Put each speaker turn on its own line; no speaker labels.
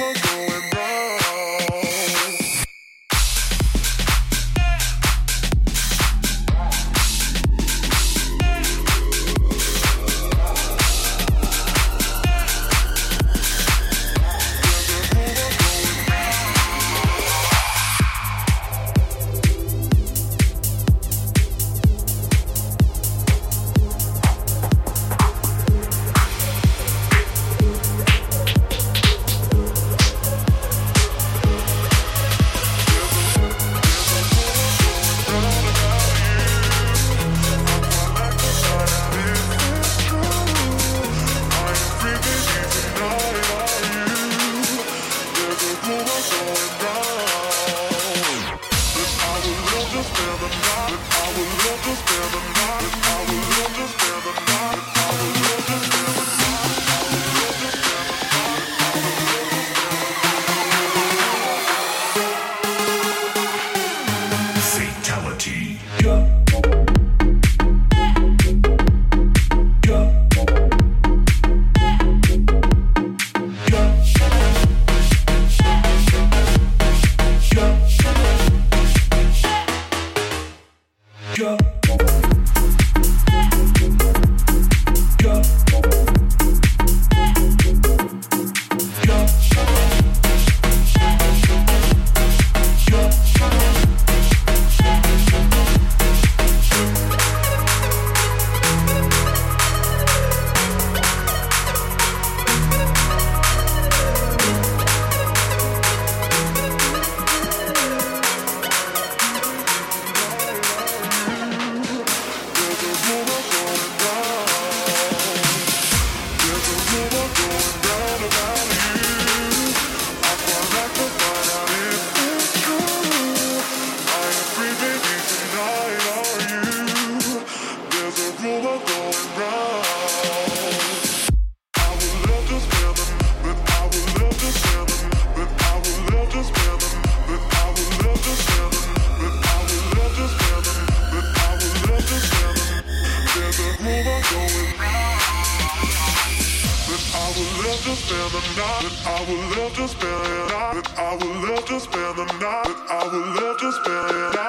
we're going. Thank you. I would love to spend the night. I would love to spend the night. I would love to spend the night. I would love to spend the night.